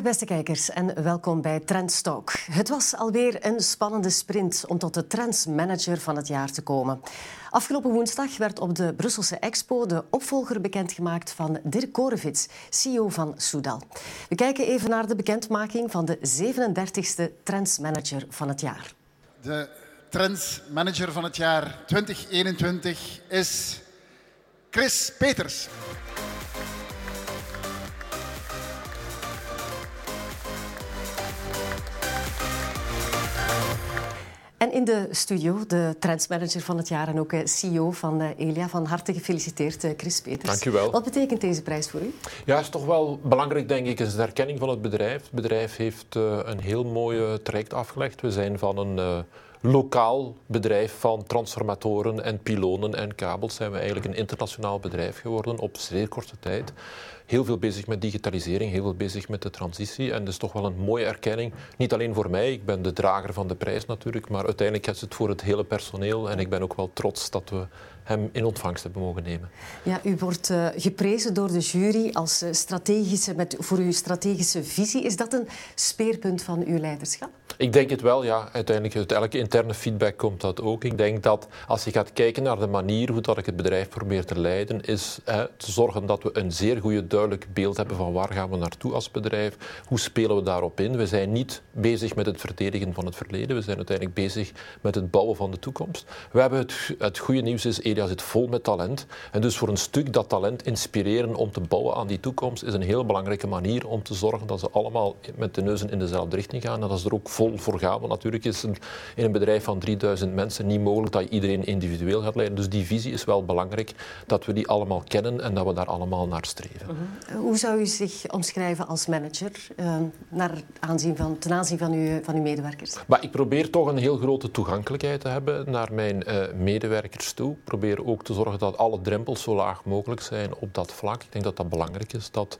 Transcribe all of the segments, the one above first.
Dag beste kijkers en welkom bij Trendstalk. Het was alweer een spannende sprint om tot de trendsmanager van het jaar te komen. Afgelopen woensdag werd op de Brusselse Expo de opvolger bekendgemaakt van Dirk Korevits, CEO van Soudal. We kijken even naar de bekendmaking van de 37e trendsmanager van het jaar. De trendsmanager van het jaar 2021 is Chris Peters. En in de studio de trendsmanager van het jaar en ook eh, CEO van eh, Elia. Van harte gefeliciteerd, eh, Chris Peters. Dank u wel. Wat betekent deze prijs voor u? Ja, het is toch wel belangrijk, denk ik, is de erkenning van het bedrijf. Het bedrijf heeft een heel mooi traject afgelegd. We zijn van een lokaal bedrijf van transformatoren en pilonen en kabels zijn we eigenlijk een internationaal bedrijf geworden op zeer korte tijd heel veel bezig met digitalisering, heel veel bezig met de transitie. En dat is toch wel een mooie erkenning. Niet alleen voor mij, ik ben de drager van de prijs natuurlijk, maar uiteindelijk is het voor het hele personeel. En ik ben ook wel trots dat we hem in ontvangst hebben mogen nemen. Ja, u wordt uh, geprezen door de jury als uh, strategische, met, voor uw strategische visie. Is dat een speerpunt van uw leiderschap? Ik denk het wel, ja. Uiteindelijk, uit elke interne feedback komt dat ook. Ik denk dat als je gaat kijken naar de manier hoe dat ik het bedrijf probeer te leiden, is te zorgen dat we een zeer goede, duidelijk beeld hebben van waar gaan we naartoe als bedrijf, hoe spelen we daarop in. We zijn niet bezig met het verdedigen van het verleden, we zijn uiteindelijk bezig met het bouwen van de toekomst. We hebben het, het goede nieuws is, Elia zit vol met talent. En dus voor een stuk dat talent inspireren om te bouwen aan die toekomst is een heel belangrijke manier om te zorgen dat ze allemaal met de neuzen in dezelfde richting gaan en dat ze er ook vol voor gaan. Want natuurlijk is het in een bedrijf van 3000 mensen niet mogelijk dat je iedereen individueel gaat leiden. Dus die visie is wel belangrijk, dat we die allemaal kennen en dat we daar allemaal naar streven. Mhm. Hoe zou u zich omschrijven als manager uh, naar aanzien van, ten aanzien van uw, van uw medewerkers? Maar ik probeer toch een heel grote toegankelijkheid te hebben naar mijn uh, medewerkers toe. Ik probeer ook te zorgen dat alle drempels zo laag mogelijk zijn op dat vlak. Ik denk dat dat belangrijk is, dat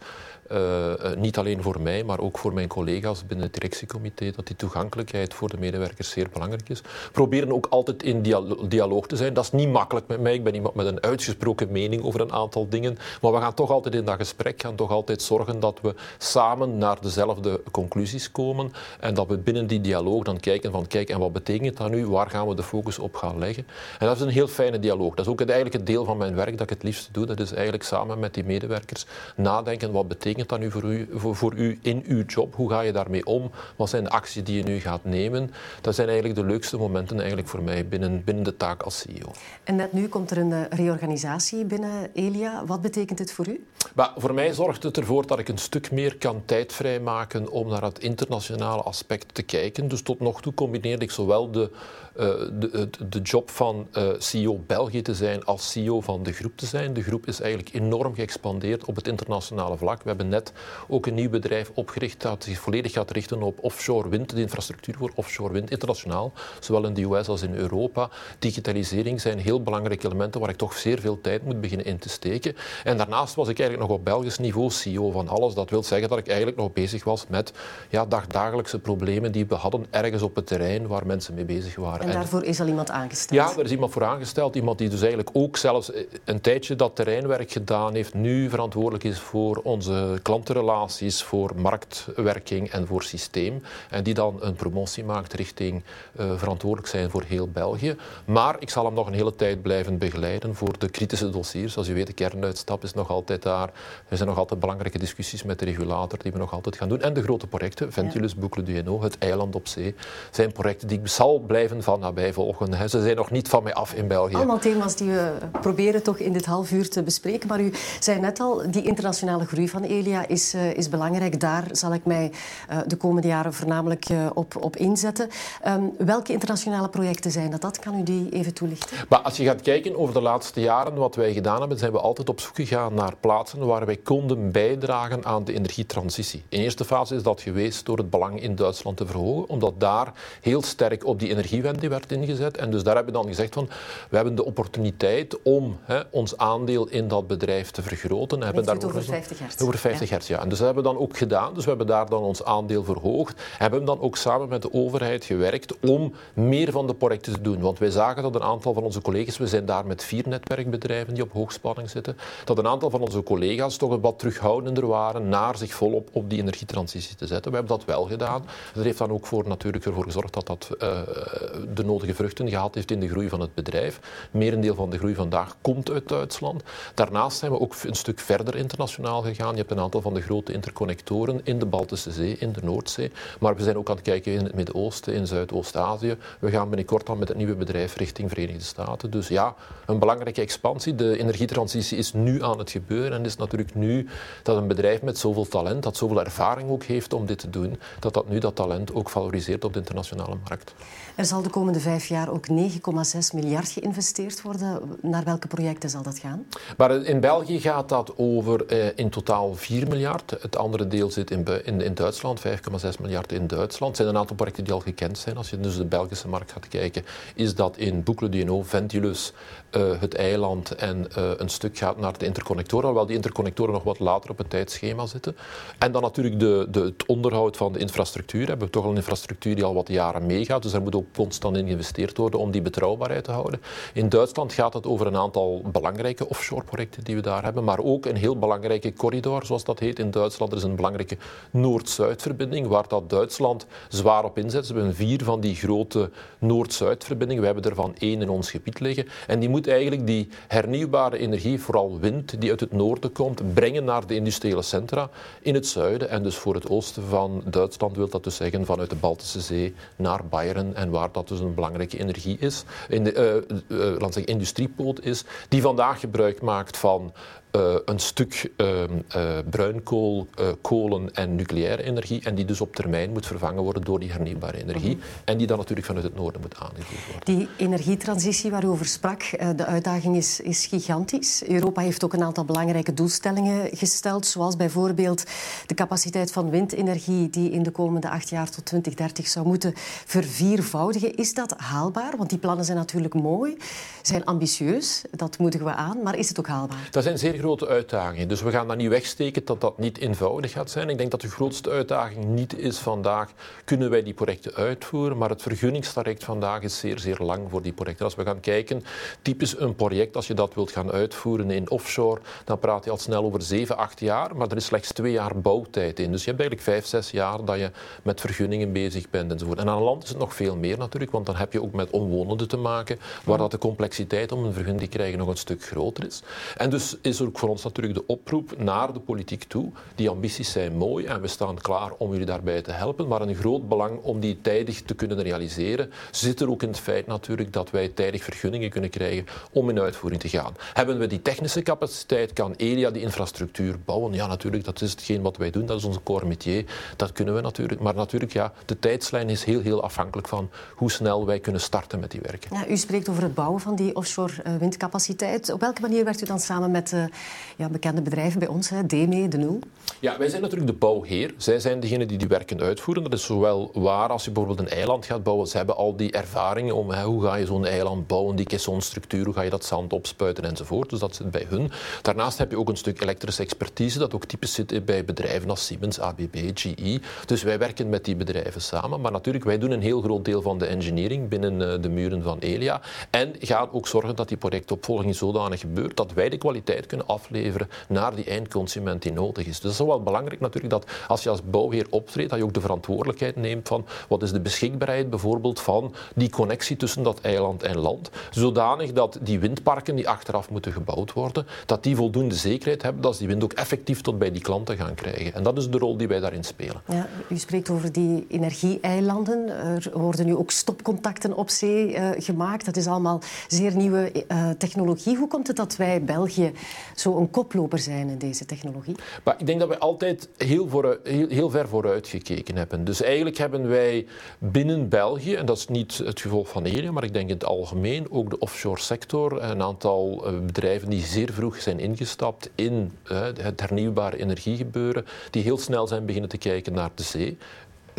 uh, niet alleen voor mij, maar ook voor mijn collega's binnen het directiecomité, dat die toegankelijkheid voor de medewerkers zeer belangrijk is. Proberen ook altijd in dialoog te zijn. Dat is niet makkelijk met mij. Ik ben iemand met een uitgesproken mening over een aantal dingen. Maar we gaan toch altijd in dat gesprek gaan toch altijd zorgen dat we samen naar dezelfde conclusies komen. En dat we binnen die dialoog dan kijken van kijk, en wat betekent dat nu? Waar gaan we de focus op gaan leggen? En dat is een heel fijne dialoog. Dat is ook eigenlijk het deel van mijn werk dat ik het liefst doe. Dat is eigenlijk samen met die medewerkers nadenken wat betekent betekent dat nu voor u, voor, voor u in uw job? Hoe ga je daarmee om? Wat zijn de acties die je nu gaat nemen? Dat zijn eigenlijk de leukste momenten eigenlijk voor mij binnen, binnen de taak als CEO. En net nu komt er een eh, reorganisatie binnen Elia. Wat betekent dit voor u? Maar voor mij zorgt het ervoor dat ik een stuk meer kan tijd vrijmaken om naar het internationale aspect te kijken. Dus tot nog toe combineerde ik zowel de, uh, de, de, job van uh, CEO België te zijn als CEO van de groep te zijn. De groep is eigenlijk enorm geëxpandeerd op het internationale vlak. We hebben net ook een nieuw bedrijf opgericht dat zich volledig gaat richten op offshore wind, de infrastructuur voor offshore wind internationaal, zowel in de US als in Europa. Digitalisering zijn heel belangrijke elementen waar ik toch zeer veel tijd moet beginnen in te steken. En daarnaast was ik eigenlijk nog op Belgisch niveau CEO van alles. Dat wil zeggen dat ik eigenlijk nog bezig was met ja, dagdagelijkse problemen die we hadden ergens op het terrein waar mensen mee bezig waren. En daarvoor is al iemand aangesteld? Ja, er is iemand voor aangesteld. Iemand die dus eigenlijk ook zelfs een tijdje dat terreinwerk gedaan heeft, nu verantwoordelijk is voor onze klantenrelaties, voor marktwerking en voor systeem. En die dan een promotie maakt richting uh, verantwoordelijk zijn voor heel België. Maar ik zal hem nog een hele tijd blijven begeleiden voor de kritische dossiers. Zoals u weet, de kernuitstap is nog altijd daar. Er zijn nog altijd belangrijke discussies met de regulator die we nog altijd gaan doen. En de grote projecten, Ventilus, ja. Boucle du Hainaut, het eiland op zee, zijn projecten die ik zal blijven van nabij volgen. Ze zijn nog niet van mij af in België. Allemaal thema's die we proberen toch in dit half uur te bespreken. Maar u zei net al, die internationale groei van Is, uh, is belangrijk. Daar zal ik mij uh, de komende jaren voornamelijk uh, op, op inzetten. Um, welke internationale projecten zijn dat? dat? Kan u die even toelichten? Maar als je gaat kijken over de laatste jaren, wat wij gedaan hebben, zijn we altijd op zoek gegaan naar plaatsen waar wij konden bijdragen aan de energietransitie. In eerste fase is dat geweest door het belang in Duitsland te verhogen, omdat daar heel sterk op die energiewende werd ingezet. En dus daar hebben we dan gezegd van, we hebben de opportuniteit om hè, ons aandeel in dat bedrijf te vergroten. Hebben daar over 50 hertz? Over 50 hertz, ja. En dus dat hebben we dan ook gedaan. Dus we hebben daar dan ons aandeel verhoogd. En hebben dan ook samen met de overheid gewerkt om meer van de projecten te doen. Want wij zagen dat een aantal van onze collega's, we zijn daar met vier netwerkbedrijven die op hoogspanning zitten, dat een aantal van onze collega's toch wat terughoudender waren naar zich volop op die energietransitie te zetten. We hebben dat wel gedaan. Dat heeft dan ook voor, natuurlijk ervoor gezorgd dat dat uh, de nodige vruchten gehad heeft in de groei van het bedrijf. Merendeel van de groei vandaag komt uit Duitsland. Daarnaast zijn we ook een stuk verder internationaal gegaan. Je hebt een aantal van de grote interconnectoren in de Baltische Zee, in de Noordzee. Maar we zijn ook aan het kijken in het Midden-Oosten, in Zuidoost-Azië. We gaan binnenkort dan met het nieuwe bedrijf richting Verenigde Staten. Dus ja, een belangrijke expansie. De energietransitie is nu aan het gebeuren. En is natuurlijk nu dat een bedrijf met zoveel talent, dat zoveel ervaring ook heeft om dit te doen, dat dat nu dat talent ook valoriseert op de internationale markt. Er zal de komende vijf jaar ook 9,6 miljard geïnvesteerd worden. Naar welke projecten zal dat gaan? Maar in België gaat dat over eh, in totaal 4 miljard. Het andere deel zit in, in, Duitsland, 5,6 miljard in Duitsland. Er zijn een aantal projecten die al gekend zijn. Als je dus de Belgische markt gaat kijken, is dat in Boucle du Ventilus, uh, het eiland en uh, een stuk gaat naar de interconnectoren, alhoewel die interconnectoren nog wat later op het tijdschema zitten. En dan natuurlijk de, de, het onderhoud van de infrastructuur. We hebben toch al een infrastructuur die al wat jaren meegaat, dus er moet ook constant in geïnvesteerd worden om die betrouwbaarheid te houden. In Duitsland gaat het over een aantal belangrijke offshore-projecten die we daar hebben, maar ook een heel belangrijke corridor, zoals dat heet in Duitsland. Er is een belangrijke Noord-Zuid-verbinding, waar dat Duitsland zwaar op inzet. Ze hebben vier van die grote Noord-Zuid-verbindingen. We hebben er van één in ons gebied liggen. En die moet eigenlijk die hernieuwbare energie, vooral wind, die uit het noorden komt, brengen naar de industriële centra in het zuiden. En dus voor het oosten van Duitsland wil dat dus zeggen vanuit de Baltische Zee naar Bayern en waar dat dus een belangrijke energie is, in de, laat zeggen, industriepoot is, die vandaag gebruik maakt van uh, een stuk uh, uh, bruinkool, kolen en nucleaire energie. En die dus op termijn moet vervangen worden door die hernieuwbare energie. Mm -hmm. En die dan natuurlijk vanuit het noorden moet aangevoerd worden. Die energietransitie waar u over sprak, de uitdaging is, is gigantisch. Europa heeft ook een aantal belangrijke doelstellingen gesteld. Zoals bijvoorbeeld de capaciteit van windenergie die in de komende acht jaar tot 2030 zou moeten verviervoudigen. Is dat haalbaar? Want die plannen zijn natuurlijk mooi, zijn ambitieus. Dat moedigen we aan. Maar is het ook haalbaar? Dat zijn zeer grote uitdagingen. Dus we gaan dat niet wegsteken dat dat niet eenvoudig gaat zijn. Ik denk dat de grootste uitdaging niet is vandaag, kunnen wij die projecten uitvoeren, maar het vergunningstraject vandaag is zeer, zeer lang voor die projecten. Als we gaan kijken, typisch een project, als je dat wilt gaan uitvoeren in offshore, dan praat je al snel over 7, 8 jaar, maar er is slechts 2 jaar bouwtijd in. Dus je hebt eigenlijk 5, 6 jaar dat je met vergunningen bezig bent enzovoort. En aan land is het nog veel meer natuurlijk, want dan heb je ook met omwonenden te maken, waar dat de complexiteit om een vergunning te krijgen nog een stuk groter is. En dus is er ook voor ons natuurlijk de oproep naar de politiek toe. Die ambities zijn mooi en we staan klaar om jullie daarbij te helpen. Maar een groot belang om die tijdig te kunnen realiseren zit er ook in het feit natuurlijk dat wij tijdig vergunningen kunnen krijgen om in uitvoering te gaan. Hebben we die technische capaciteit? Kan ELIA die infrastructuur bouwen? Ja, natuurlijk, dat is hetgeen wat wij doen. Dat is onze core métier. Dat kunnen we natuurlijk. Maar natuurlijk, ja, de tijdslijn is heel, heel afhankelijk van hoe snel wij kunnen starten met die werken. Ja, u spreekt over het bouwen van die offshore windcapaciteit. Op welke manier werkt u dan samen met uh, ja, bekende bedrijven bij ons, hè, DME, De Nul? Ja, wij zijn natuurlijk de bouwheer. Zij zijn degene die die werken uitvoeren. Dat is zowel waar als je bijvoorbeeld een eiland gaat bouwen. Ze hebben al die ervaringen om hoe ga je zo'n eiland bouwen, die caissonstructuur, hoe ga je dat zand opspuiten enzovoort. Dus dat zit bij hun. Daarnaast heb je ook een stuk elektrische expertise, dat ook typisch zit bij bedrijven als Siemens, ABB, GE. Dus wij werken met die bedrijven samen. Maar natuurlijk, wij doen een heel groot deel van de engineering binnen de muren van Elia. En gaan ook zorgen dat die projectopvolging zodanig gebeurt dat wij de kwaliteit kunnen afleveren naar die eindconsument die nodig is. Dus dat is wel belangrijk natuurlijk dat als je als bouwheer optreedt, dat je ook de verantwoordelijkheid neemt van wat is de beschikbaarheid bijvoorbeeld van die connectie tussen dat eiland en land, zodanig dat die windparken die achteraf moeten gebouwd worden, dat die voldoende zekerheid hebben dat ze die wind ook effectief tot bij die klanten gaan krijgen. En dat is de rol die wij daarin spelen. Ja, u spreekt over die energieeilanden. Er worden nu ook stopcontacten op zee uh, gemaakt. Dat is allemaal zeer nieuwe uh, technologie. Hoe komt het dat wij België zo een koploper zijn in deze technologie? Maar ik denk dat wij altijd heel, vooruit, heel, heel, ver vooruit gekeken hebben. Dus eigenlijk hebben wij binnen België, en dat is niet het gevolg van Elia, maar ik denk in het algemeen ook de offshore sector, een aantal bedrijven die zeer vroeg zijn ingestapt in het hernieuwbare energiegebeuren, die heel snel zijn beginnen te kijken naar de zee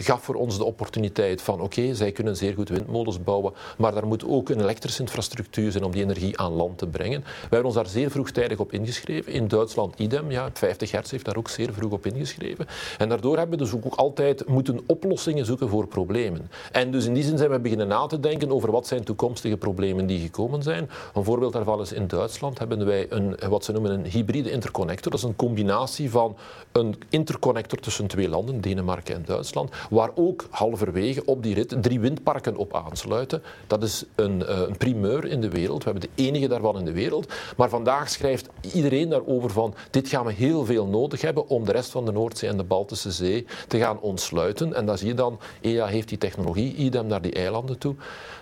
gaf voor ons de opportuniteit van oké, zij kunnen zeer goed windmolens bouwen, maar daar moet ook een elektrische infrastructuur zijn om die energie aan land te brengen. Wij hebben ons daar zeer vroegtijdig op ingeschreven. In Duitsland idem, ja, 50 hertz heeft daar ook zeer vroeg op ingeschreven. En daardoor hebben we dus ook altijd moeten oplossingen zoeken voor problemen. En dus in die zin zijn we beginnen na te denken over wat zijn toekomstige problemen die gekomen zijn. Een voorbeeld daarvan is in Duitsland hebben wij een, wat ze noemen een hybride interconnector. Dat is een combinatie van een interconnector tussen twee landen, Denemarken en Duitsland, waar ook halverwege op die rit drie windparken op aansluiten. Dat is een, eh, een primeur in de wereld. We hebben de enige daarvan in de wereld. Maar vandaag schrijft iedereen daarover van dit gaan we heel veel nodig hebben om de rest van de Noordzee en de Baltische Zee te gaan ontsluiten. En dan zie je dan, EA heeft die technologie, idem naar die eilanden toe.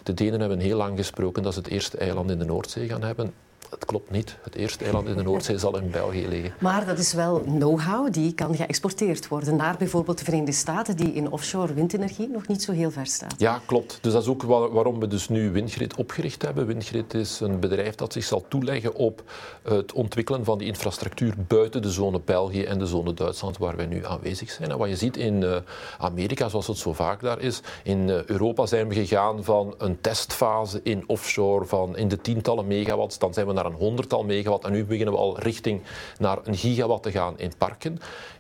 De Denen hebben heel lang gesproken dat ze het eerste eiland in de Noordzee gaan hebben het klopt niet. Het eerste eiland in de Noordzee zal in België liggen. Maar dat is wel know-how die kan geëxporteerd worden naar bijvoorbeeld de Verenigde Staten, die in offshore windenergie nog niet zo heel ver staat. Ja, klopt. Dus dat is ook waarom we dus nu Windgrid opgericht hebben. Windgrid is een bedrijf dat zich zal toeleggen op het ontwikkelen van die infrastructuur buiten de zone België en de zone Duitsland waar wij nu aanwezig zijn. En wat je ziet in eh, Amerika, zoals het zo vaak daar is, in eh, Europa zijn we gegaan van een testfase in offshore van in de tientallen megawatts, dan zijn we naar een honderdtal megawatt. En nu beginnen we al richting naar een gigawatt te gaan in parken.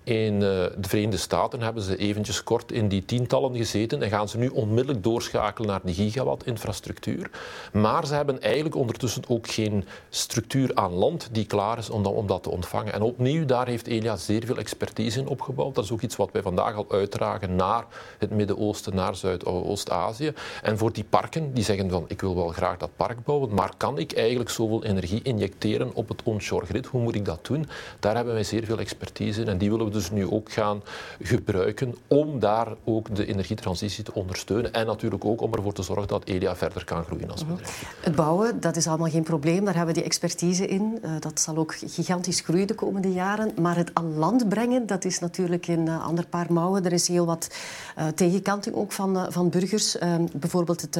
In eh, de Verenigde Staten hebben ze eventjes kort in die tientallen gezeten en gaan ze nu onmiddellijk doorschakelen naar die gigawatt-infrastructuur. Maar ze hebben eigenlijk ondertussen ook geen structuur aan land die klaar is om dat, te ontvangen. En opnieuw, daar heeft Elia zeer veel expertise in opgebouwd. Dat is ook iets wat wij vandaag al uitdragen naar het Midden-Oosten, naar Zuidoost-Azië. En voor die parken, die zeggen van ik wil wel graag dat park bouwen, maar kan ik eigenlijk zoveel energie injecteren op het onshore grid? Hoe moet ik dat doen? Daar hebben wij zeer veel expertise in en die willen we dus dus nu ook gaan gebruiken om daar ook de energietransitie te ondersteunen. En natuurlijk ook om ervoor te zorgen dat EDA verder kan groeien als mhm. bedrijf. Het bouwen, dat is allemaal geen probleem. Daar hebben we die expertise in. Uh, dat zal ook gigantisch groeien de komende jaren. Maar het aan land brengen, dat is natuurlijk een uh, ander paar mouwen. Er is heel wat uh, tegenkanting ook van, van burgers. Ehm, bijvoorbeeld het,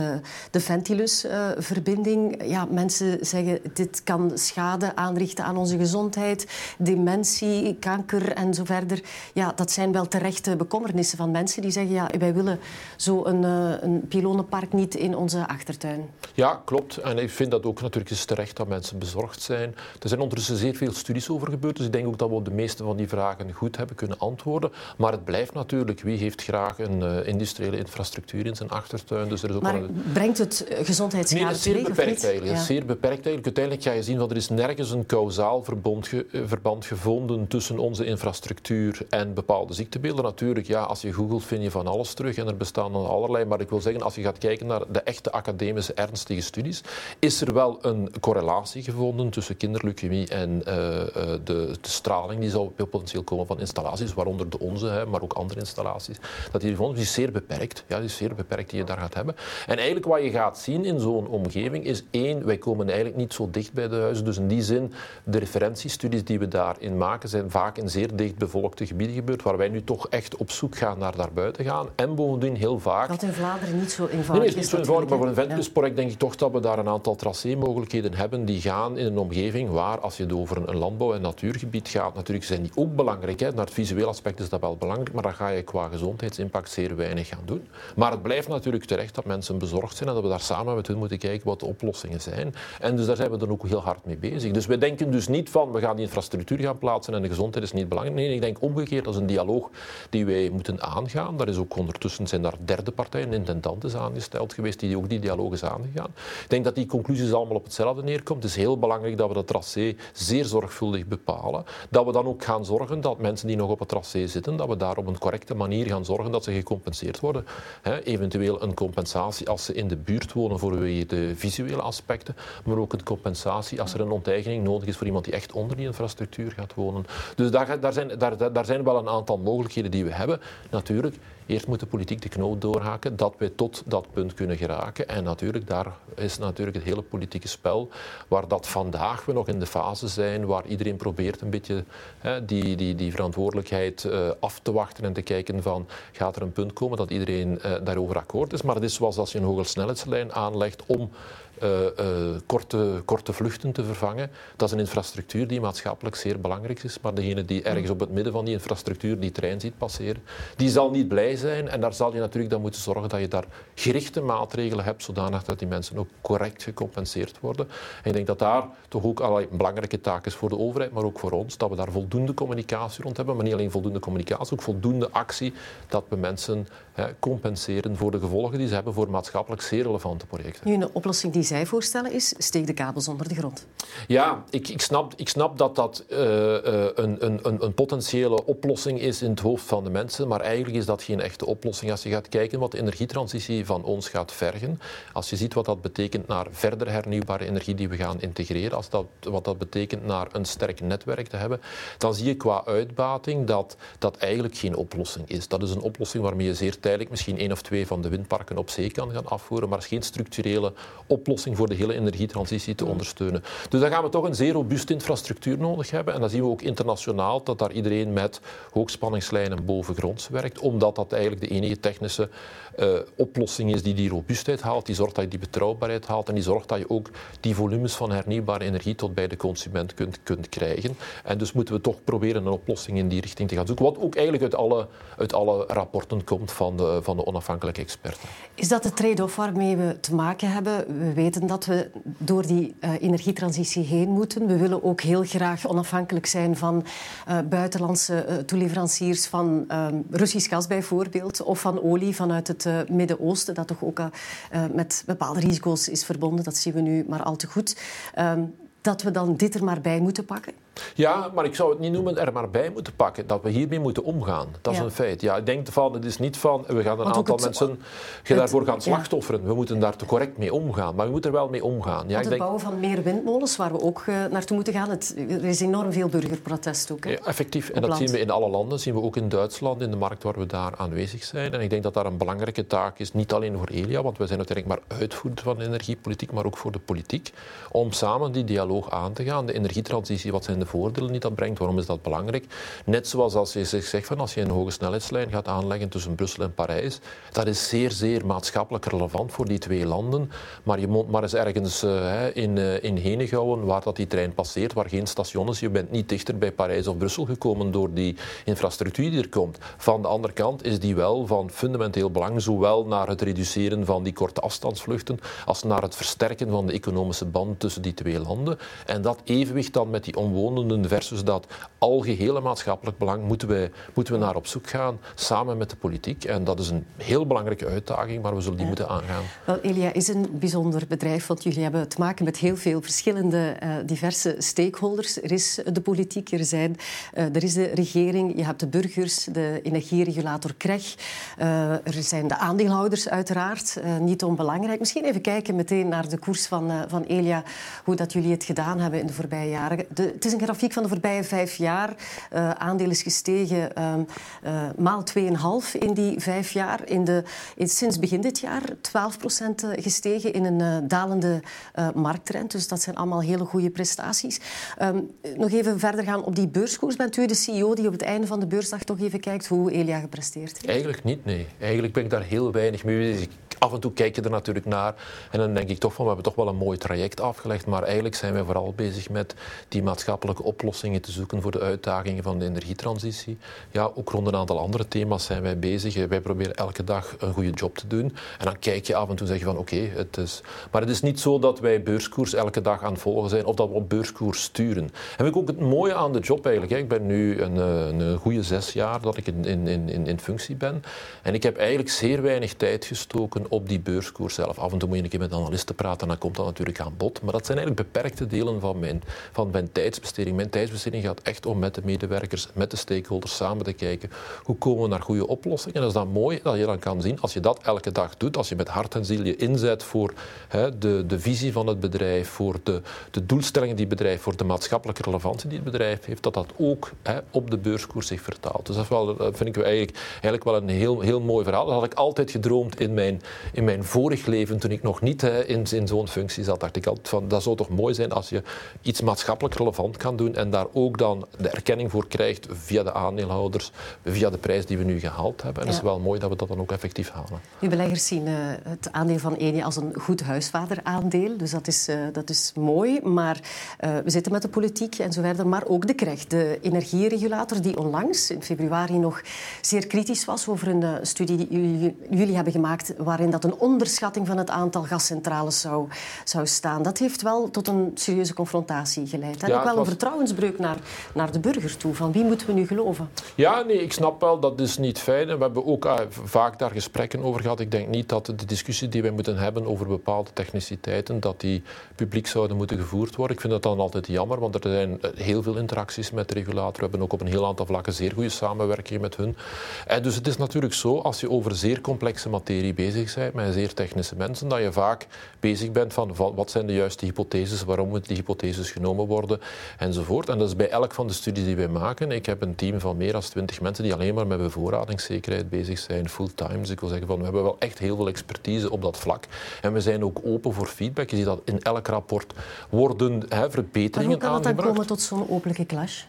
de Ventilus-verbinding. ja, mensen zeggen dit kan schade aanrichten aan onze gezondheid, dementie, kanker en zo verder ja, dat zijn wel terechte bekommernissen van mensen die zeggen, ja, wij willen zo een, uh, een pilonenpark niet in onze achtertuin. Ja, klopt. En ik vind dat ook natuurlijk is terecht dat mensen bezorgd zijn. Er zijn ondertussen zeer veel studies over gebeurd, dus ik denk ook dat we op de meeste van die vragen goed hebben kunnen antwoorden. Maar het blijft natuurlijk, wie heeft graag een uh, industriële infrastructuur in zijn achtertuin? Dus er is ook maar een... brengt het gezondheidsschade nee, zeer beperkt eigenlijk. Ja. Zeer beperkt eigenlijk. Uiteindelijk ga je zien dat er is nergens een kausaal verband, ge eh, verband gevonden tussen onze infrastructuur en bepaalde ziektebeelden. Natuurlijk, ja, als je googelt vind je van alles terug en er bestaan allerlei. Maar ik wil zeggen, als je gaat kijken naar de echte academische ernstige studies, is er wel een correlatie gevonden tussen kinderleukemie en uh, de, de, straling die zou potentieel komen van installaties, waaronder de onze, hè, maar ook andere installaties. Dat die gevonden is zeer beperkt. Ja, die is zeer beperkt die je daar gaat hebben. En eigenlijk wat je gaat zien in zo'n omgeving is één, wij komen eigenlijk niet zo dicht bij de huizen. Dus in die zin, de referentiestudies die we daarin maken, zijn vaak in zeer dicht bevolkt gebieden gebeurt, waar wij nu toch echt op zoek gaan naar daarbuiten gaan. En bovendien heel vaak... Dat in Vlaanderen niet zo eenvoudig nee, is. niet zo eenvoudig, maar voor een ventusproject denk ik toch dat we daar een aantal tracémogelijkheden hebben die gaan in een omgeving waar, als je het over een landbouw- en natuurgebied gaat, natuurlijk zijn die ook belangrijk. Hè. Naar het visueel aspect is dat wel belangrijk, maar dan ga je qua gezondheidsimpact zeer weinig gaan doen. Maar het blijft natuurlijk terecht dat mensen bezorgd zijn en dat we daar samen met hen moeten kijken wat de oplossingen zijn. En dus daar zijn we dan ook heel hard mee bezig. Dus we denken dus niet van, we gaan die infrastructuur gaan plaatsen en de gezondheid is niet belangrijk. Nee, ik denk omgekeerd, dat is een dialoog die wij moeten aangaan. Daar is ook ondertussen zijn daar derde partijen, intendanten aangesteld geweest, die ook die dialoog is aangegaan. Ik denk dat die conclusies allemaal op hetzelfde neerkomt. Het is heel belangrijk dat we dat tracé zeer zorgvuldig bepalen. Dat we dan ook gaan zorgen dat mensen die nog op het tracé zitten, dat we daar op een correcte manier gaan zorgen dat ze gecompenseerd worden. eventueel een compensatie als ze in de buurt wonen voor de visuele aspecten, maar ook een compensatie als er een onteigening nodig is voor iemand die echt onder die infrastructuur gaat wonen. Dus daar, daar, zijn, daar, daar zijn wel een aantal mogelijkheden die we hebben. Natuurlijk, eerst moet de politiek de knoop doorhaken dat wij tot dat punt kunnen geraken. En natuurlijk, daar is natuurlijk het hele politieke spel, waar dat vandaag we nog in de fase zijn, waar iedereen probeert een beetje hè, die, die, die verantwoordelijkheid uh, af te wachten en te kijken van, gaat er een punt komen dat iedereen uh, daarover akkoord is. Maar het is zoals als je een hogesnelheidslijn aanlegt om uh, korte, korte vluchten te vervangen. Dat is een infrastructuur die maatschappelijk zeer belangrijk is. Maar degene die ergens op het midden van die infrastructuur die trein ziet passeren, die zal niet blij zijn. En daar zal je natuurlijk dan moeten zorgen dat je daar gerichte maatregelen hebt, zodanig dat die mensen ook correct gecompenseerd worden. En ik denk dat daar toch ook een belangrijke taak is voor de overheid, maar ook voor ons, dat we daar voldoende communicatie rond hebben. Maar niet alleen voldoende communicatie, ook voldoende actie, dat we mensen compenseren voor de gevolgen die ze hebben voor maatschappelijk zeer relevante projecten. Nu, een oplossing die zij voorstellen is, steek de kabels onder de grond. Ja, ik, ik, snap, ik snap dat dat uh, uh, een, een, een potentiële oplossing is in het hoofd van de mensen, maar eigenlijk is dat geen echte oplossing. Als je gaat kijken wat de energietransitie van ons gaat vergen, als je ziet wat dat betekent naar verder hernieuwbare energie die we gaan integreren, als dat, wat dat betekent naar een sterk netwerk te hebben, dan zie je qua uitbating dat dat eigenlijk geen oplossing is. Dat is een oplossing waarmee je zeer tijdelijk misschien één of twee van de windparken op zee kan gaan afvoeren, maar is geen structurele oplossing voor de hele energietransitie te ondersteunen. Dus dan gaan we toch een zeer robuuste infrastructuur nodig hebben. En dan zien we ook internationaal dat daar iedereen met hoogspanningslijnen bovengronds werkt, omdat dat eigenlijk de enige technische uh, oplossing is die die robuustheid haalt, die zorgt dat je die betrouwbaarheid haalt en die zorgt dat je ook die volumes van hernieuwbare energie tot bij de consument kunt, kunt krijgen. En dus moeten we toch proberen een oplossing in die richting te gaan zoeken, wat ook eigenlijk uit alle, uit alle rapporten komt van van de onafhankelijke experten. Is dat de trade-off waarmee we te maken hebben? We weten dat we door die uh, energietransitie heen moeten. We willen ook heel graag onafhankelijk zijn van uh, buitenlandse uh, toeleveranciers van Russisch gas bijvoorbeeld, of van olie vanuit het Midden-Oosten, dat toch ook met bepaalde risico's is verbonden. Dat zien we nu maar al te goed. Ehm, dat we dan dit er maar bij moeten pakken? Ja, maar ik zou het niet noemen er maar bij moeten pakken. Dat we hiermee moeten omgaan. Dat is een feit. Ja, ik denk van, het is niet van, we gaan een aantal mensen het, daarvoor gaan slachtofferen. We moeten daar correct mee omgaan. Maar we moeten er wel mee omgaan. Ja, ik het denk... bouwen van meer windmolens, waar we ook uh, naartoe moeten gaan. Het, er is enorm veel burgerprotest ook. Ja, effectief. En dat zien we in alle landen. Dat zien we ook in Duitsland, in de markt waar we daar aanwezig zijn. En ik denk dat daar een belangrijke taak is, niet alleen voor Elia, want wij zijn uiteindelijk maar uitvoerder van energiepolitiek, maar ook voor de politiek, om samen die dialoog aan te gaan. De energietransitie, wat zijn de voordelen die dat brengt. Waarom is dat belangrijk? Net zoals als je zegt van als je een hoge snelheidslijn gaat aanleggen tussen Brussel en Parijs, dat is zeer, zeer maatschappelijk relevant voor die twee landen. Maar je moet maar eens ergens uh, in, uh, in Henegouwen, waar dat die trein passeert, waar geen station is. Je bent niet dichter bij Parijs of Brussel gekomen door die infrastructuur die er komt. Van de andere kant is die wel van fundamenteel belang, zowel naar het reduceren van die korte afstandsvluchten, als naar het versterken van de economische band tussen die twee landen. En dat evenwicht dan met die omwonenden versus dat algehele maatschappelijk belang moeten we, moeten we naar op zoek gaan, samen met de politiek. En dat is een heel belangrijke uitdaging, maar we zullen die moeten aangaan. Wel, Elia is een bijzonder bedrijf, want jullie hebben te maken met heel veel verschillende, uh, diverse stakeholders. Er is de politiek, er, zijn, uh, er is de regering, je hebt de burgers, de energieregulator KREG. Uh, er zijn de aandeelhouders uiteraard, niet onbelangrijk. Misschien even kijken meteen naar de koers van, van Elia, hoe dat jullie het gedaan hebben in de voorbije jaren. De, het is een grafiek van de voorbije vijf jaar. Uh, aandeel is gestegen uh, maal 2,5 in die vijf jaar. In de, in, sinds begin dit jaar 12% gestegen in een dalende markttrend. Dus dat zijn allemaal hele goede prestaties. Um, nog even verder gaan op die beurskoers. Bent u de CEO die op het einde van de beursdag toch even kijkt hoe Elia gepresteerd heeft? Eigenlijk niet, nee. Eigenlijk ben ik daar heel weinig mee bezig af en toe kijk je er natuurlijk naar en dan denk ik toch van, we hebben toch wel een mooi traject afgelegd, maar eigenlijk zijn wij vooral bezig met die maatschappelijke oplossingen te zoeken voor de uitdagingen van de energietransitie. Ja, ook rond een aantal andere thema's zijn wij bezig. Wij proberen elke dag een goede job te doen en dan kijk je af en toe en zeg je van, oké, het is... Maar het is niet zo dat wij beurskoers elke dag aan het volgen zijn of dat we op beurskoers sturen. En vind ik ook het mooie aan de job eigenlijk. Ik ben nu een, eh, een goede zes jaar dat ik in, in, in, in functie ben en ik heb eigenlijk zeer weinig tijd gestoken op die beurskoers zelf. Af en toe moet je een keer met analisten praten en dan komt dat natuurlijk aan bod. Maar dat zijn eigenlijk beperkte delen van mijn, van mijn. Mijn tijdsbesteding gaat echt om met de medewerkers, met de stakeholders samen te kijken hoe komen we naar goede oplossingen. En dat is dan mooi dat je dan kan zien, als je dat elke dag doet, als je met hart en ziel je inzet voor hè, de, de visie van het bedrijf, voor de, de doelstellingen die het bedrijf, voor de maatschappelijke relevantie die het bedrijf heeft, dat dat ook hè, op de beurskoers zich vertaalt. Dus dat, wel, dat vind ik eigenlijk, eigenlijk wel een heel, heel mooi verhaal. Dat had ik altijd gedroomd in mijn in mijn vorig leven, toen ik nog niet in, in zo'n functie zat, dacht ik altijd van dat zou toch mooi zijn als je iets maatschappelijk relevant kan doen en daar ook dan de erkenning voor krijgt via de aandeelhouders, via de prijs die we nu gehaald hebben. En het is wel mooi dat we dat dan ook effectief halen. Nu, beleggers zien uh, het aandeel van Eni als een goed huisvaderaandeel, dus dat is, uh, dat is mooi. Maar uh, we zitten met de politiek en zo verder, maar ook de KREG, de energieregulator, die onlangs in februari nog zeer kritisch was over een studie die jullie, jullie hebben gemaakt, waarin dat een onderschatting van het aantal gascentrales zou, zou staan. Dat heeft wel tot een serieuze confrontatie geleid. En ook wel een vertrouwensbreuk naar, naar de burger toe. Van wie moeten we nu geloven? Ja, nee, ik snap wel, dat is niet fijn. En we hebben ook uh, vaak daar gesprekken over gehad. Ik denk niet dat de discussie die wij moeten hebben over bepaalde techniciteiten, dat die publiek zouden moeten gevoerd worden. Ik vind dat dan altijd jammer, want er zijn eh, heel veel interacties met de regulator. We hebben ook op een heel aantal vlakken zeer goede samenwerking met hun. En dus het is natuurlijk zo, als je over zeer complexe materie bezig bent, met zeer technische mensen, dat je vaak bezig bent van, van wat zijn de juiste hypotheses, waarom moeten die hypotheses genomen worden, enzovoort. En dat is bij elk van de studies die wij maken. Ik heb een team van meer dan twintig mensen die alleen maar met bevoorradingszekerheid bezig zijn, fulltime. Dus ik wil zeggen, van, we hebben wel echt heel veel expertise op dat vlak. En we zijn ook open voor feedback. Je ziet dat in elk rapport worden hè, verbeteringen maar hoe kan dat dan komen tot zo'n openlijke clash?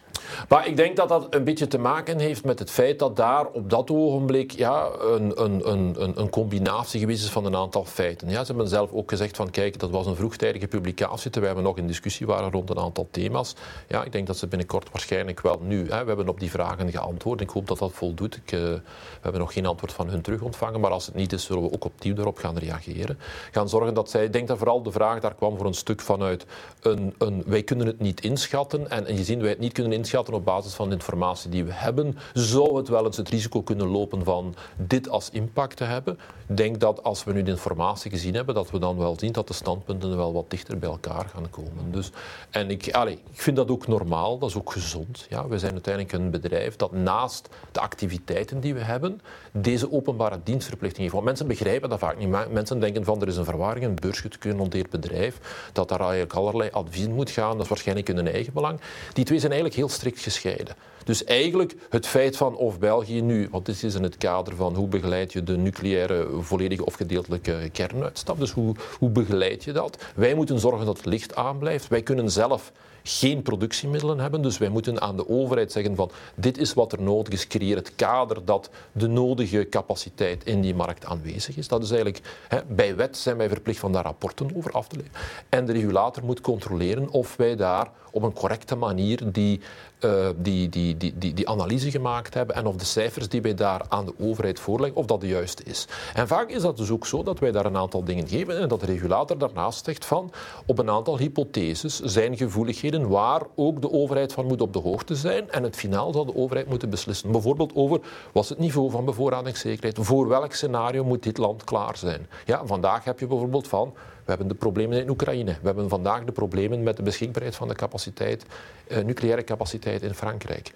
Maar ik denk dat dat een beetje te maken heeft met het feit dat daar op dat ogenblik ja, een, een, een, een combinatie geweest is van een aantal feiten. Ja, ze hebben zelf ook gezegd van kijk, dat was een vroegtijdige publicatie terwijl we nog in discussie waren rond een aantal thema's. Ja, ik denk dat ze binnenkort waarschijnlijk wel nu, hè, we hebben op die vragen geantwoord. Ik hoop dat dat voldoet. Ik, uh, we hebben nog geen antwoord van hun terug ontvangen, maar als het niet is, zullen we ook opnieuw daarop gaan reageren. Gaan zorgen dat zij, ik denk dat vooral de vraag daar kwam voor een stuk vanuit een, een wij kunnen het niet inschatten en, en gezien wij het niet kunnen inschatten op basis van de informatie die we hebben, zou het wel eens het risico kunnen lopen van dit als impact te hebben. Ik denk dat als we nu de informatie gezien hebben, dat we dan wel zien dat de standpunten wel wat dichter bij elkaar gaan komen. Dus, en ik, ik vind dat ook normaal, dat is ook gezond. Ja, we zijn uiteindelijk een bedrijf dat naast de activiteiten die we hebben, deze openbare dienstverplichting heeft. Want mensen begrijpen dat vaak niet. Mensen denken van er is een verwarring, een beursgenoteerd bedrijf, dat daar eigenlijk allerlei advies moet gaan. Dat is waarschijnlijk in hun eigen belang. Die twee zijn eigenlijk heel strikt gescheiden. Dus eigenlijk het feit van of België nu, want dit is in het kader van hoe begeleid je de nucleaire volledige of gedeeltelijke kernuitstap, dus hoe, hoe begeleid je dat? Wij moeten zorgen dat het licht aanblijft. Wij kunnen zelf geen productiemiddelen hebben. Dus wij moeten aan de overheid zeggen van dit is wat er nodig is. Creëer het kader dat de nodige capaciteit in die markt aanwezig is. Dat is eigenlijk, hè, bij wet zijn wij verplicht van daar rapporten over af te leveren. En de regulator moet controleren of wij daar op een correcte manier die, uh, die, die, die, die, die analyse gemaakt hebben en of de cijfers die wij daar aan de overheid voorleggen, of dat de juiste is. En vaak is dat dus ook zo dat wij daar een aantal dingen geven en dat de regulator daarnaast zegt van op een aantal hypotheses zijn gevoeligheden waar ook de overheid van moet op de hoogte zijn en het finaal zal de overheid moeten beslissen. Bijvoorbeeld over wat het niveau van bevoorradingszekerheid, voor welk scenario moet dit land klaar zijn. Ja, vandaag heb je bijvoorbeeld van hebben de problemen in Oekraïne. We hebben vandaag de problemen met de beschikbaarheid van de capaciteit, eh, nucleaire capaciteit in Frankrijk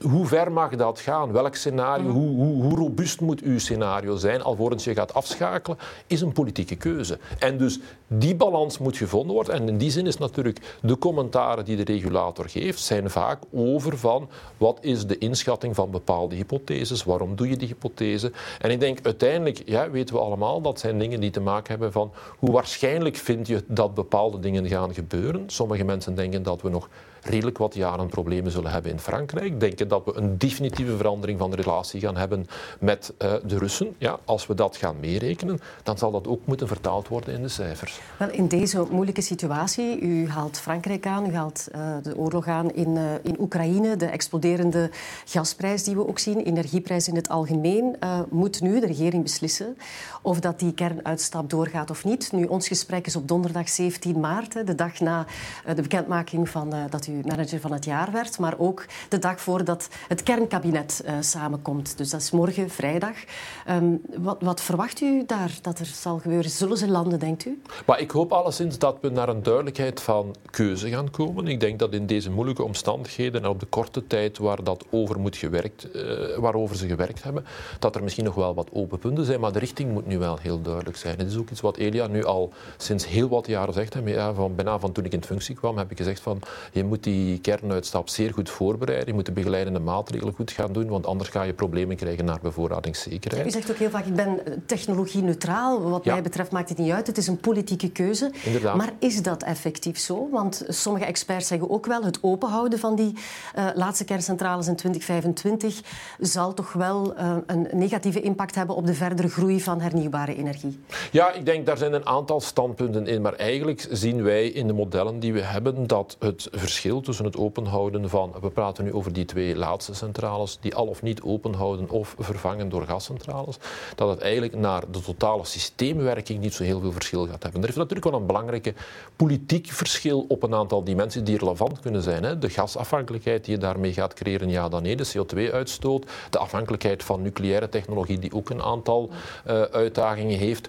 hoe ver mag dat gaan? Welk scenario, hoe, hoe, hoe, robuust moet uw scenario zijn alvorens je gaat afschakelen, is een politieke keuze. En dus die balans moet gevonden worden. En in die zin is natuurlijk de commentaren die de regulator geeft, zijn vaak over van wat is de inschatting van bepaalde hypotheses, waarom doe je die hypothese. En ik denk uiteindelijk, ja, weten we allemaal, dat zijn dingen die te maken hebben van hoe waarschijnlijk vind je dat bepaalde dingen gaan gebeuren. Sommige mensen denken dat we nog redelijk wat jaren problemen zullen hebben in Frankrijk. Denken dat we een definitieve verandering van de relatie gaan hebben met uh, de Russen. Ja, als we dat gaan meerekenen, dan zal dat ook moeten vertaald worden in de cijfers. Wel, in deze moeilijke situatie, u haalt Frankrijk aan, u haalt uh, de oorlog aan in, uh, in Oekraïne, de exploderende gasprijs die we ook zien, energieprijs in het algemeen, moet nu de regering beslissen of dat die kernuitstap doorgaat of niet. Nu, ons gesprek is op donderdag 17 maart, de dag na de bekendmaking van dat u manager van het jaar werd, maar ook de dag voordat het kernkabinet uh, samenkomt. Dus dat is morgen, vrijdag. Um, wat, wat, verwacht u daar dat er zal gebeuren? Zullen ze landen, denkt u? Maar ik hoop alleszins dat we naar een duidelijkheid van keuze gaan komen. Ik denk dat in deze moeilijke omstandigheden en op de korte tijd waar dat over moet gewerkt, uh, waarover ze gewerkt hebben, dat er misschien nog wel wat open punten zijn, maar de richting moet nu wel heel duidelijk zijn. Het is ook iets wat Elia nu al sinds heel wat jaren zegt. Ja, van, bijna van toen ik in functie kwam, heb ik gezegd van je moet die kernuitstap zeer goed voorbereiden. Je moet de begeleiding termijnende maatregelen goed gaan doen, want anders ga je problemen krijgen naar bevoorradingszekerheid. U zegt ook heel vaak, ik ben technologie-neutraal. Wat mij betreft maakt het niet uit. Het is een politieke keuze. Inderdaad. Maar is dat effectief zo? Want sommige experts zeggen ook wel, het openhouden van die uh, laatste kerncentrales in 2025 zal toch wel uh, een negatieve impact hebben op de verdere groei van hernieuwbare energie. Ja, ik denk daar zijn een aantal standpunten in. Maar eigenlijk zien wij in de modellen die we hebben dat het verschil tussen het openhouden van, we praten nu over die twee laatste centrales, die al of niet openhouden of vervangen door gascentrales, dat het eigenlijk naar de totale systeemwerking niet zo heel veel verschil gaat hebben. Er is natuurlijk wel een belangrijke politiek verschil op een aantal dimensies die relevant kunnen zijn. Hè. De gasafhankelijkheid die je daarmee gaat creëren, ja dan nee. De CO2-uitstoot, de afhankelijkheid van nucleaire technologie die ook een aantal uh, uitdagingen heeft.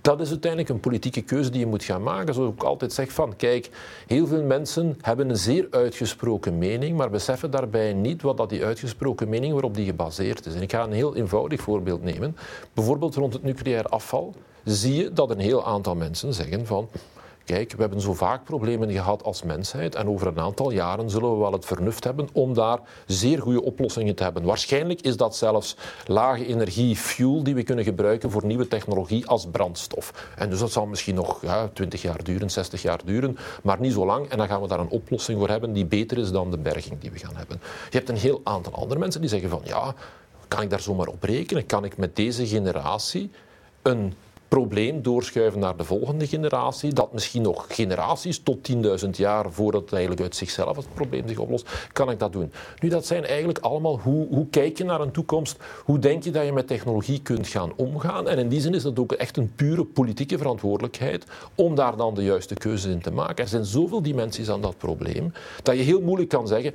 Dat is uiteindelijk een politieke keuze die je moet gaan maken. Zoals ik altijd zeg van, kijk, heel veel mensen hebben zeer uitgesproken mening, maar beseffen daarbij niet wat dat die uitgesproken mening waarop die gebaseerd is. En ik ga een heel eenvoudig voorbeeld nemen. Bijvoorbeeld rond het nucleair afval zie je dat een heel aantal mensen zeggen van Kijk, we hebben zo vaak problemen gehad als mensheid en over een aantal jaren zullen we wel het vernuft hebben om daar zeer goede oplossingen te hebben. Waarschijnlijk is dat zelfs lage energie fuel die we kunnen gebruiken voor nieuwe technologie als brandstof. En dus dat zal misschien nog ja, 20 jaar duren, 60 jaar duren, maar niet zo lang. En dan gaan we daar een oplossing voor hebben die beter is dan de berging die we gaan hebben. Je hebt een heel aantal andere mensen die zeggen van ja, kan ik daar zomaar op rekenen? Kan ik met deze generatie een probleem doorschuiven naar de volgende generatie, dat misschien nog generaties tot 10.000 jaar voordat het eigenlijk uit zichzelf het probleem zich oplost, kan ik dat doen. Nu, dat zijn eigenlijk allemaal hoe, hoe kijk je naar een toekomst, hoe denk je dat je met technologie kunt gaan omgaan. En in die zin is dat ook echt een pure politieke verantwoordelijkheid om daar dan de juiste keuzes in te maken. Er zijn zoveel dimensies aan dat probleem dat je heel moeilijk kan zeggen,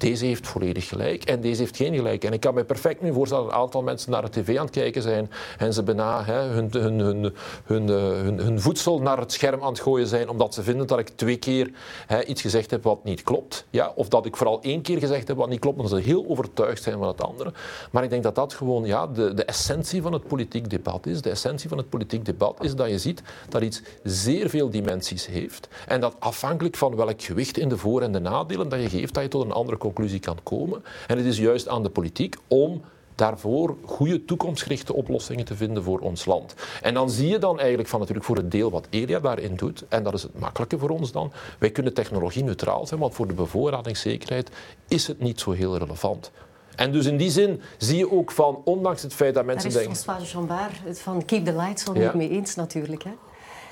deze heeft volledig gelijk en deze heeft geen gelijk. En ik kan me perfect nu voorstellen dat een aantal mensen naar de tv aan het kijken zijn en ze bijna hè, hun, hun, hun, hun, hun, voedsel naar het scherm aan het gooien zijn omdat ze vinden dat ik twee keer hè, iets gezegd heb wat niet klopt. Ja, of dat ik vooral één keer gezegd heb wat niet klopt, omdat ze heel overtuigd zijn van het andere. Maar ik denk dat dat gewoon ja, de, de essentie van het politiek debat is. De essentie van het politiek debat is dat je ziet dat iets zeer veel dimensies heeft en dat afhankelijk van welk gewicht in de voor- en de nadelen dat je geeft, dat je tot een andere kan komen. En het is juist aan de politiek om daarvoor goede toekomstgerichte oplossingen te vinden voor ons land. En dan zie je dan eigenlijk van natuurlijk voor het deel wat Elia daarin doet, en dat is het makkelijke voor ons dan, wij kunnen technologie neutraal zijn, want voor de bevoorradingszekerheid is het niet zo heel relevant. En dus in die zin zie je ook van, ondanks het feit dat mensen Daar is denken... François Chambard van Keep the Lights al ja. niet mee eens natuurlijk. Hè?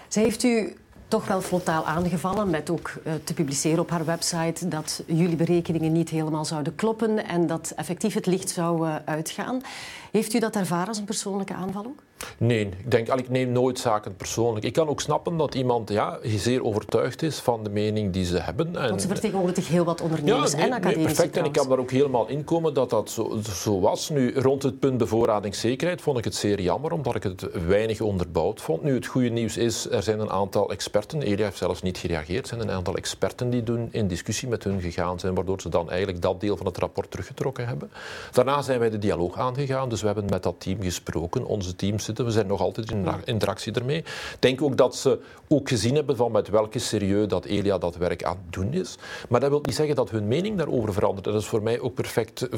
Zij heeft u toch wel frontaal aangevallen met ook uh, te publiceren op haar website dat jullie berekeningen niet helemaal zouden kloppen en dat effectief het licht zou uh, uitgaan. Heeft u dat ervaren als een persoonlijke aanval ook? Nee, ik denk, ik neem nooit zaken persoonlijk. Ik kan ook snappen dat iemand ja, zeer overtuigd is van de mening die ze hebben. En, Want ze vertegenwoordigen heel wat ondernemers ja, nee, en academici. Nee, perfect, en ik kan daar ook helemaal in komen dat dat zo, zo, was. Nu, rond het punt bevoorradingszekerheid vond ik het zeer jammer, omdat ik het weinig onderbouwd vond. Nu, het goede nieuws is, er zijn een aantal experten, Elia heeft zelfs niet gereageerd, er zijn een aantal experten die doen in discussie met hun gegaan zijn, waardoor ze dan eigenlijk dat deel van het rapport teruggetrokken hebben. Daarna zijn wij de dialoog aangegaan, dus we hebben met dat team gesproken. Onze teams zitten, we zijn nog altijd in interactie ermee. Ik denk ook dat ze ook gezien hebben van met welke serieus dat Elia dat werk aan het doen is. Maar dat wil niet zeggen dat hun mening daarover verandert. Dat is voor mij ook perfect,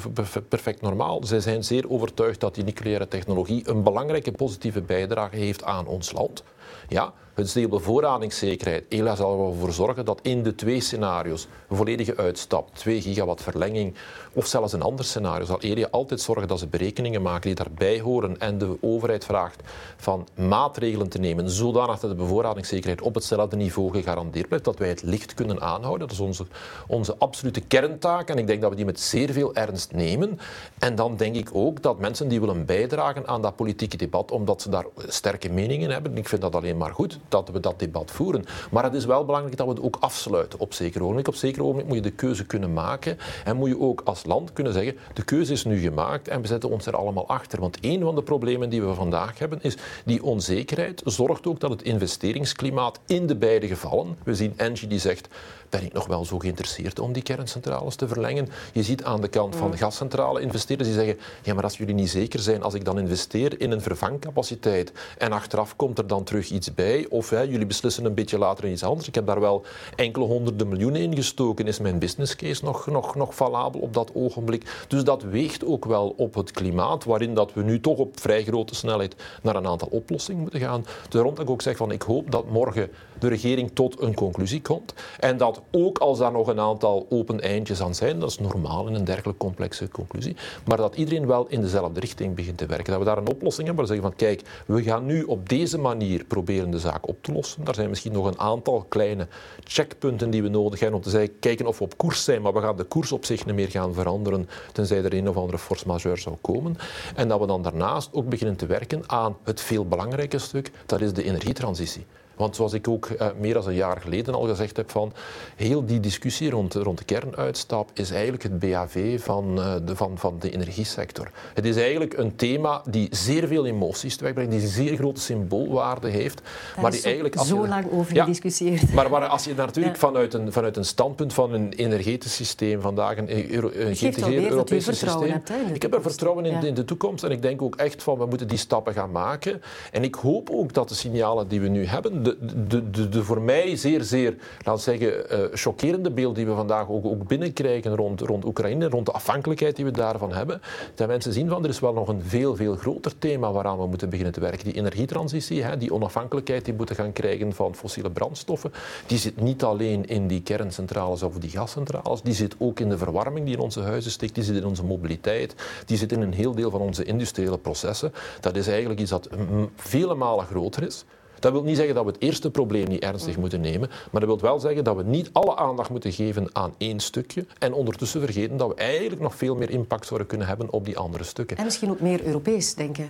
perfect normaal. Zij zijn zeer overtuigd dat die nucleaire technologie een belangrijke positieve bijdrage heeft aan ons land. Ja, het deel bevoorradingszekerheid. ELA zal ervoor zorgen dat in de twee scenario's, een volledige uitstap, 2 gigawatt verlenging, of zelfs een ander scenario, zal ELA altijd zorgen dat ze berekeningen maken die daarbij horen en de overheid vraagt van maatregelen te nemen, zodanig dat de bevoorradingszekerheid op hetzelfde niveau gegarandeerd blijft, dat wij het licht kunnen aanhouden. Dat is onze, onze absolute kerntaak en ik denk dat we die met zeer veel ernst nemen. En dan denk ik ook dat mensen die willen bijdragen aan dat politieke debat, omdat ze daar sterke meningen hebben, ik vind dat alleen maar goed, dat we dat debat voeren. Maar het is wel belangrijk dat we het ook afsluiten op zeker ogenblik. Op zeker ogenblik moet je de keuze kunnen maken en moet je ook als land kunnen zeggen, de keuze is nu gemaakt en we zetten ons er allemaal achter. Want een van de problemen die we vandaag hebben is die onzekerheid zorgt ook dat het investeringsklimaat in de beide gevallen, we zien Angie die zegt, ben ik nog wel zo geïnteresseerd om die kerncentrales te verlengen. Je ziet aan de kant van gascentrale investeerders die zeggen, ja maar als jullie niet zeker zijn, als ik dan investeer in een vervangcapaciteit en achteraf komt er dan terug iets bij. Of hè, jullie beslissen een beetje later iets anders. Ik heb daar wel enkele honderden miljoenen in gestoken. Is mijn business case nog, nog, nog valabel op dat ogenblik? Dus dat weegt ook wel op het klimaat, waarin dat we nu toch op vrij grote snelheid naar een aantal oplossingen moeten gaan. Daarom dat ik ook zeg van ik hoop dat morgen de regering tot een conclusie komt. En dat ook als daar nog een aantal open eindjes aan zijn, dat is normaal in een dergelijk complexe conclusie, maar dat iedereen wel in dezelfde richting begint te werken. Dat we daar een oplossing hebben waar we zeggen van kijk, we gaan nu op deze manier proberen de zaak op te lossen. Daar zijn misschien nog een aantal kleine checkpunten die we nodig hebben om te kijken of we op koers zijn, maar we gaan de koers op zich niet meer gaan veranderen tenzij er een of andere force majeure zou komen. En dat we dan daarnaast ook beginnen te werken aan het veel belangrijke stuk, dat is de energietransitie. Want zoals ik ook uh, meer dan een jaar geleden al gezegd heb, van heel die discussie rond, rond de kernuitstap is eigenlijk het BAV van, uh, de, van, van de energiesector. Het is eigenlijk een thema die zeer veel emoties teweegbrengt, die een zeer grote symboolwaarde heeft. Daar maar die eigenlijk, als zo je, lang over ja, gediscussieerd. Maar waar, als je natuurlijk ja. vanuit, een, vanuit een standpunt van een energetisch systeem, vandaag een, Euro, een geïntegreerd Europees systeem. Hebt, ik heb er vertrouwen in, ja. in de toekomst en ik denk ook echt van we moeten die stappen gaan maken. En ik hoop ook dat de signalen die we nu hebben, de, de, voor mij zeer, zeer, laat zeggen, uh, chockerende beeld die we vandaag ook, ook binnenkrijgen rond, rond Oekraïne, rond de afhankelijkheid die we daarvan hebben, dat mensen zien van er is wel nog een veel, veel groter thema waaraan we moeten beginnen te werken. Die energietransitie, hè, die onafhankelijkheid die we moeten gaan krijgen van fossiele brandstoffen, die zit niet alleen in die kerncentrales of die gascentrales, die zit ook in de verwarming die in onze huizen steekt, die zit in onze mobiliteit, die zit in een heel deel van onze industriële processen. Dat is eigenlijk iets dat vele malen groter is. Dat wil niet zeggen dat we het eerste probleem niet ernstig mm. moeten nemen, maar dat wil wel zeggen dat we niet alle aandacht moeten geven aan één stukje en ondertussen vergeten dat we eigenlijk nog veel meer impact zouden kunnen hebben op die andere stukken. En misschien ook meer Europees denken.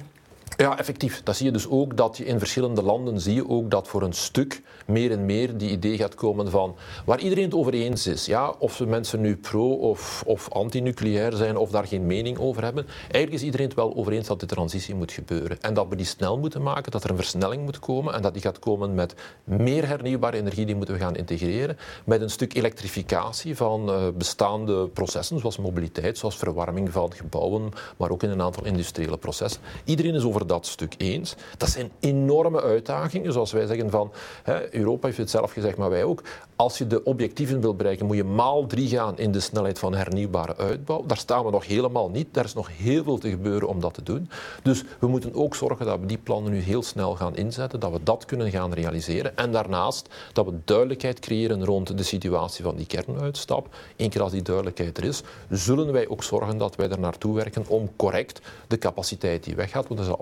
Ja, effectief. Dat zie je dus ook dat je in verschillende landen zie je ook dat voor een stuk meer en meer die idee gaat komen van waar iedereen het over eens is. Ja, of de mensen nu pro of, of anti-nucleair zijn of daar geen mening over hebben. Eigenlijk is iedereen het wel over eens dat de transitie moet gebeuren. En dat we die snel moeten maken, dat er een versnelling moet komen en dat die gaat komen met meer hernieuwbare energie die moeten we gaan integreren. Met een stuk elektrificatie van uh, bestaande processen zoals mobiliteit, zoals verwarming van gebouwen, maar ook in een aantal industriële processen. Iedereen is over dat stuk eens. Dat zijn enorme uitdagingen, zoals wij zeggen van hè, Europa heeft het zelf gezegd, maar wij ook. Als je de objectieven wilt bereiken, moet je maal drie gaan in de snelheid van hernieuwbare uitbouw. Daar staan we nog helemaal niet. Daar is nog heel veel te gebeuren om dat te doen. Dus we moeten ook zorgen dat we die plannen nu heel snel gaan inzetten, dat we dat kunnen gaan realiseren. En daarnaast dat we duidelijkheid creëren rond de situatie van die kernuitstap. Eén keer als die duidelijkheid er is, zullen wij ook zorgen dat wij er naartoe werken om correct de capaciteit die weggaat, want dat is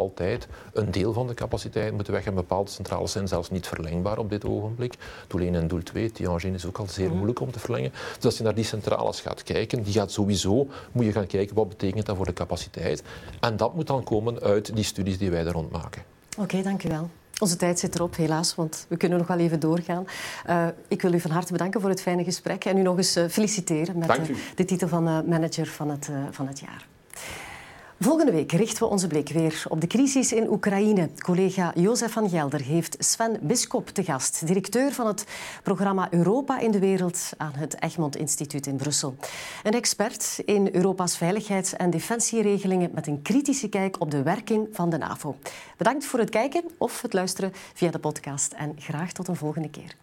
een deel van de capaciteit moeten weg en bepaalde centrales zijn zelfs niet verlengbaar op dit ogenblik. Doel 1 en doel 2, Tianjin is ook al zeer mhm. moeilijk om te verlengen. Dus als je naar die centrales gaat kijken, die gaat sowieso, moet je gaan kijken wat betekent dat voor de capaciteit. En dat moet dan komen uit die studies die wij daar rond maken. Oké, dank u wel. Onze tijd zit erop, helaas, want we kunnen nog wel even doorgaan. Uh, ik wil u van harte bedanken voor het fijne gesprek en u nog eens uh, feliciteren met uh, de titel van manager van het, van het jaar. Volgende week richten we onze blik weer op de crisis in Oekraïne. Collega Jozef van Gelder heeft Sven Biskop te gast, directeur van het programma Europa in de Wereld aan het Egmond Instituut in Brussel. Een expert in Europa's veiligheids- en defensieregelingen met een kritische kijk op de werking van de NAVO. Bedankt voor het kijken of het luisteren via de podcast en graag tot een volgende keer.